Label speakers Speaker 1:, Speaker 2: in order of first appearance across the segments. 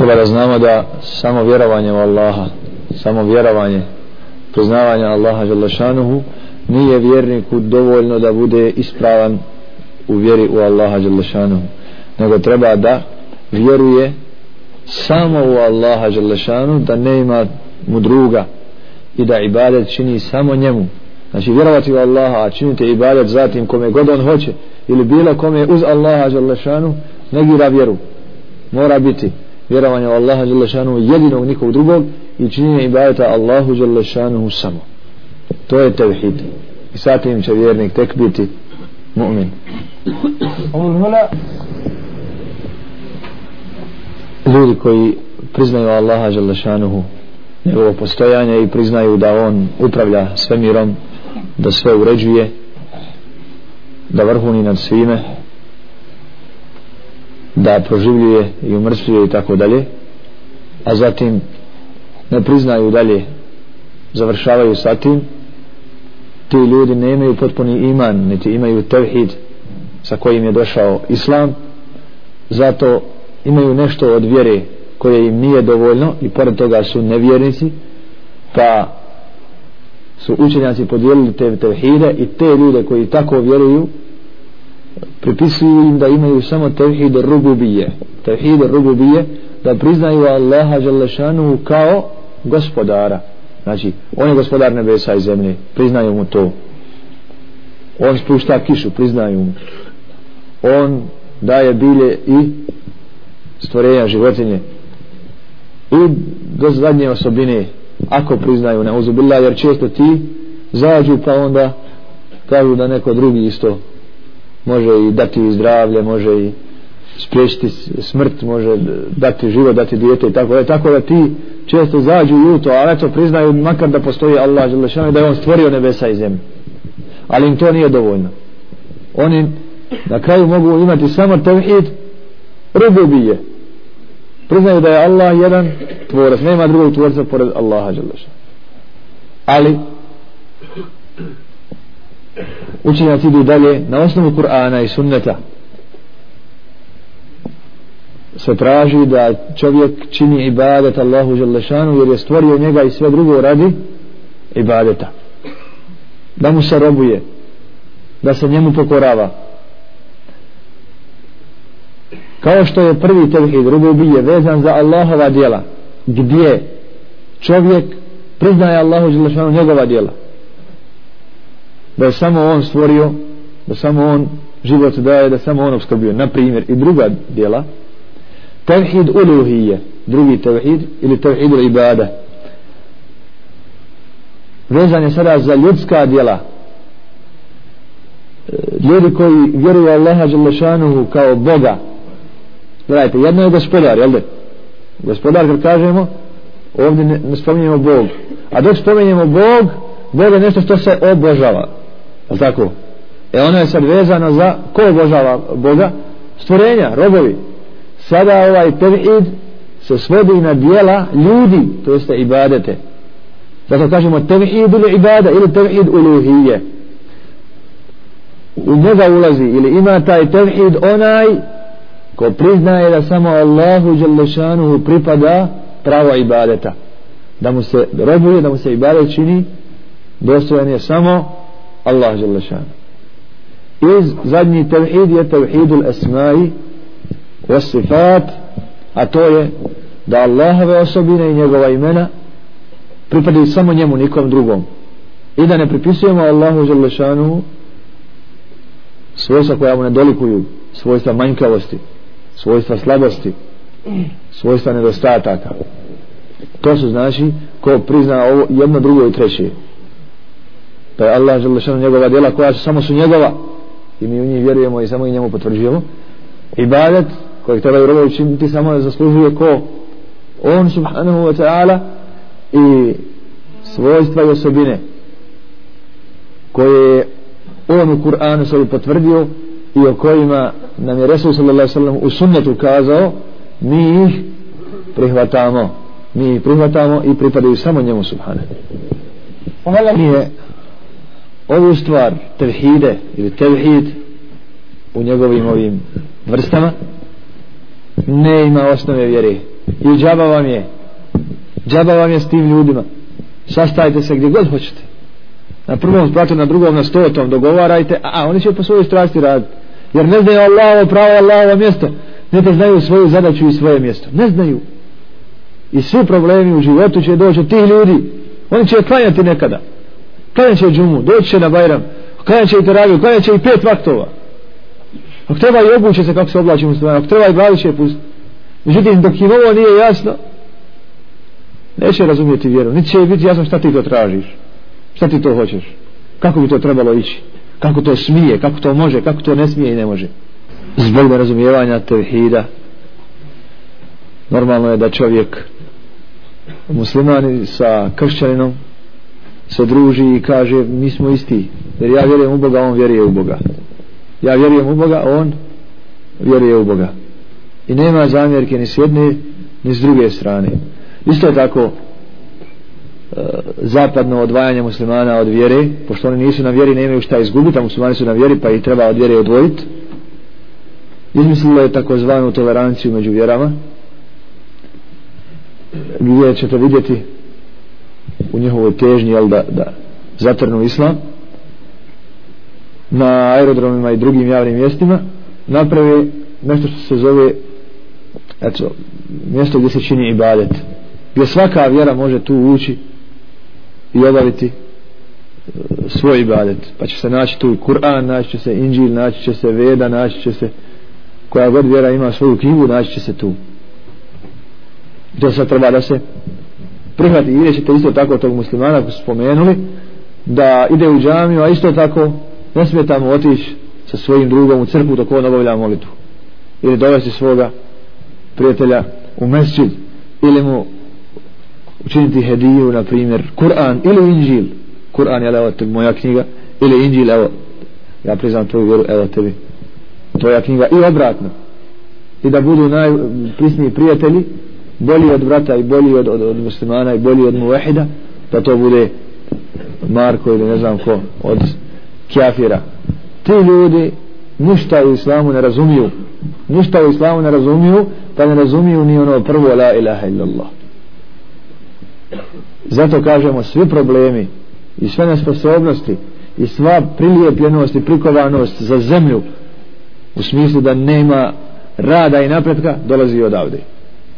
Speaker 1: treba da znamo da samo vjerovanje u Allaha samo vjerovanje priznavanje Allaha Đalešanuhu nije vjerniku dovoljno da bude ispravan u vjeri u Allaha Đalešanuhu nego treba da vjeruje samo u Allaha Đalešanu da ne ima mu druga i da ibadet čini samo njemu. Znači vjerovati u Allaha a činite ibadet zatim kome god on hoće ili bilo kome uz Allaha Đalešanu negira vjeru. Mora biti vjerovanje u Allaha Đalešanu jedinog nikog drugog i činjenje ibadeta Allahu Đalešanu samo. To je tevhid. I satim će vjernik tek biti mu'min. Ljudi koji priznaju Allaha Đalešanuhu njegovo postojanje i priznaju da on upravlja svemirom da sve uređuje da vrhuni nad svime da proživljuje i umrtvuje i tako dalje a zatim ne priznaju dalje završavaju sa tim ti ljudi ne imaju potpuni iman niti imaju tevhid sa kojim je došao islam zato imaju nešto od vjere koje im nije dovoljno i pored toga su nevjernici pa su učenjaci podijelili te tevhide i te ljude koji tako vjeruju pripisuju im da imaju samo tevhid rububije. Tevhid rububije da priznaju Allaha Đalešanu kao gospodara. Znači on je gospodar nebesa i zemlje. Priznaju mu to. On spušta kišu priznaju mu. On daje bilje i stvorenja životinje. I do zadnje osobine ako priznaju na uzubila jer često ti zađu pa onda kažu da neko drugi isto može i dati zdravlje može i spriječiti smrt može dati život dati dijete i tako, tako da ti često zađu u to ali eto priznaju makar da postoji Allah da je on stvorio nebesa i zemlju. Ali im to nije dovoljno. Oni na kraju mogu imati samo tevhid rububije. Priznaju da je Allah jedan tvorac nema drugog tvorca pored Allaha Đaleša ali učenjaci idu dalje na osnovu Kur'ana i sunneta. Se traži da čovjek čini ibadet Allahu Đalešanu jer je stvorio njega i sve drugo radi ibadeta. Da mu se robuje da se njemu pokorava. Kao što je prvi tevhid rububije vezan za Allahova djela gdje čovjek priznaje Allahu Đelešanu njegova djela da je samo on stvorio da samo on život daje da samo on obskrbio na primjer i druga djela tevhid uluhije drugi tevhid ili tevhid ibada vezan je sada za ljudska djela e, ljudi koji vjeruju Allaha Đelešanuhu kao Boga Gledajte, jedno je gospodar, jel da? Gospodar, kad kažemo, ovdje ne, ne spominjemo Bog. A dok spominjemo Bog, Bog je nešto što se obožava je tako? E ono je sad vezano za ko obožava Boga? Stvorenja, robovi. Sada ovaj tevhid se svodi na dijela ljudi, to jeste ibadete. Zato kažemo tevhid ili ibada ili tevhid uluhije. U njega ulazi ili ima taj tevhid onaj ko priznaje da samo Allahu Đalešanuhu pripada pravo ibadeta da mu se robuje, da mu se ibadet čini dostojan je samo Allah Đalešanu iz zadnji tevhid je tevhidul esmai sifat a to je da Allahove osobine i njegova imena pripadaju samo njemu nikom drugom. I da ne pripisujemo Allahu Đalešanu svojstva koja mu ne dolikuju svojstva manjkavosti svojstva slabosti svojstva nedostataka. To su znači ko prizna ovo jedno drugo i treće pa je Allah žele njegova djela koja su samo su njegova. I mi u njih vjerujemo i samo i njemu potvrđujemo. Ibadet koji treba u robovi učiniti samo je zaslužuje ko? On subhanahu wa ta'ala i svojstva i osobine koje je on u Kur'anu sebi potvrdio i o kojima nam je Resul sallallahu sallam u sunnetu kazao mi ih prihvatamo. Mi ih prihvatamo i pripadaju samo njemu subhane nije ovu stvar tevhide ili tevhid u njegovim ovim vrstama ne ima osnove vjere. I džaba vam je. Džaba vam je s tim ljudima. Sastajte se gdje god hoćete. Na prvom spratu, na drugom, na stotom dogovarajte, a oni će po svojoj strasti raditi. Jer ne znaju Allahovo pravo Allahovo mjesto. Ne te znaju svoju zadaću i svoje mjesto. Ne znaju. I svi problemi u životu će doći od tih ljudi. Oni će klanjati nekada klanjat će džumu, doći će na bajram klanjat će i teraviju, klanjat će i pet vaktova. Ako treba i obuće se kako se oblači musliman ako treba i glavi će pustiti. Međutim dok im ovo nije jasno neće razumjeti vjeru niti će biti jasno šta ti to tražiš šta ti to hoćeš kako bi to trebalo ići kako to smije, kako to može, kako to ne smije i ne može. Zbog nerazumijevanja tevhida normalno je da čovjek muslimani sa kršćaninom se druži i kaže mi smo isti jer ja vjerujem u Boga, on vjeruje u Boga. Ja vjerujem u Boga, on vjeruje u Boga. I nema zamjerke ni s jedne ni s druge strane. Isto tako e, zapadno odvajanje muslimana od vjere pošto oni nisu na vjeri nemaju šta izgubiti a muslimani su na vjeri pa ih treba od vjere odvojiti. Izmislilo je takozvanu toleranciju među vjerama. Gdje ćete vidjeti u njihovoj težnji jel, da, da zatrnu islam na aerodromima i drugim javnim mjestima naprave nešto što se zove eto, mjesto gdje se čini ibadet gdje svaka vjera može tu ući i obaviti e, svoj ibadet. Pa će se naći tu i Kur'an naći će se Inđil, naći će se Veda naći će se koja god vjera ima svoju knjigu naći će se tu. To sad treba da se prihvati. I ćete isto tako tog muslimana ako spomenuli da ide u džamiju a isto tako ne smije tamo otići sa svojim drugom u crkvu dok on obavlja molitvu. Ili dovesti svoga prijatelja u mesčid ili mu učiniti hediju na primjer Kur'an ili Inđil Kur'an je evo moja knjiga ili Inđil evo ja priznam tvoju vjeru evo tebi tvoja knjiga. I obratno. I da budu najprisniji prijatelji bolji od vrata i bolji od, od, od muslimana i bolji od muvehida da to bude Marko ili ne znam ko od kjafira. Ti ljudi ništa u islamu ne razumiju. Ništa u islamu ne razumiju pa ne razumiju ni ono prvo la ilaha illallah. Zato kažemo svi problemi i sve nesposobnosti i sva prilijepljenost i prikovanost za zemlju u smislu da nema rada i napretka dolazi odavde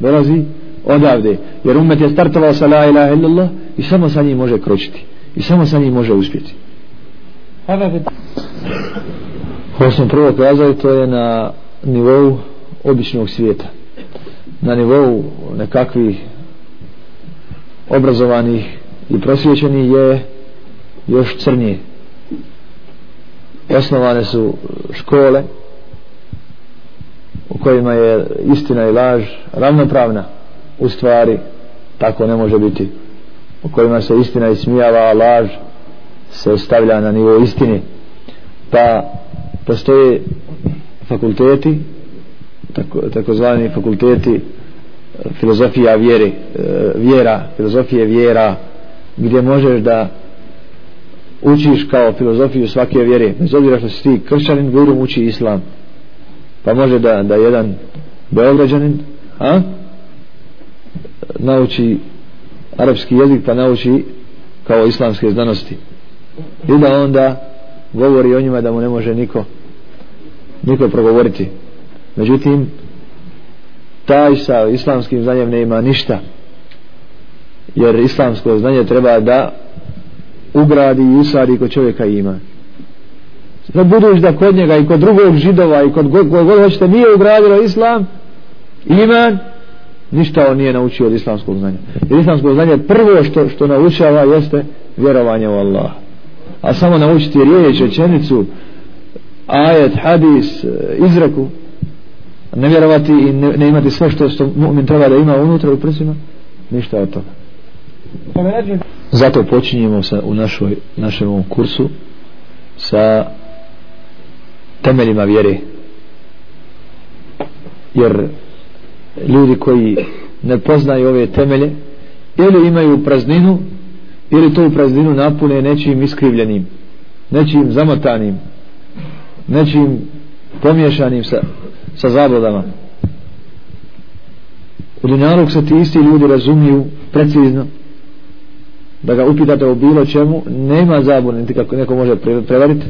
Speaker 1: dolazi odavde. Jer umet je startovao sa la ilaha illallah i samo sa njim može kročiti. I samo sa njim može uspjeti. Ovo sam prvo kazao to je na nivou običnog svijeta. Na nivou nekakvih obrazovanih i prosvjećenih je još crnije. Osnovane su škole u kojima je istina i laž ravnopravna u stvari tako ne može biti. U kojima se istina ismijava a laž se stavlja na nivo istine. Pa postoje fakulteti tako, takozvani fakulteti eh, filozofija vjere eh, vjera, filozofije vjera gdje možeš da učiš kao filozofiju svake vjere bez obzira što si ti kršćanin gurum uči islam pa može da, da jedan beograđanin a, nauči arapski jezik pa nauči kao islamske znanosti. I da onda govori o njima da mu ne može niko niko progovoriti. Međutim taj sa islamskim znanjem ne ima ništa. Jer islamsko znanje treba da ugradi i usadi kod čovjeka ima da budeš da kod njega i kod drugog židova i kod god, god hoćete nije ugradilo islam iman ništa on nije naučio od islamskog znanja. Jer islamsko znanje prvo što, što naučava jeste vjerovanje u Allah a samo naučiti riječ, rečenicu ajet, hadis izreku ne vjerovati i ne, ne imati sve što, što mu'min treba da ima unutra u prsima ništa od toga. Zato počinjemo sa, u našoj, našem ovom kursu sa temeljima vjere. Jer ljudi koji ne poznaju ove temelje ili imaju prazninu ili to u prazninu napune nečim iskrivljenim nečim zamotanim nečim pomješanim sa, sa zabludama. U dunjalog se ti isti ljudi razumiju precizno da ga upitate o bilo čemu nema zabune niti kako neko može prevariti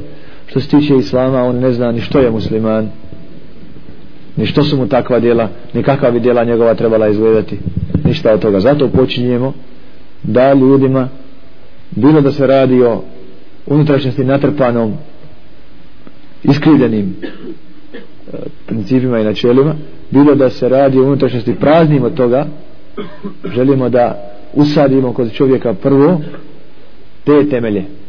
Speaker 1: što se tiče islama on ne zna ni što je musliman ni što su mu takva djela ni kakva bi djela njegova trebala izgledati. Ništa od toga. Zato počinjemo da ljudima bilo da se radi o unutrašnjosti natrpanom iskrivljenim e, principima i načelima bilo da se radi o unutrašnjosti praznim od toga želimo da usadimo kod čovjeka prvo te temelje.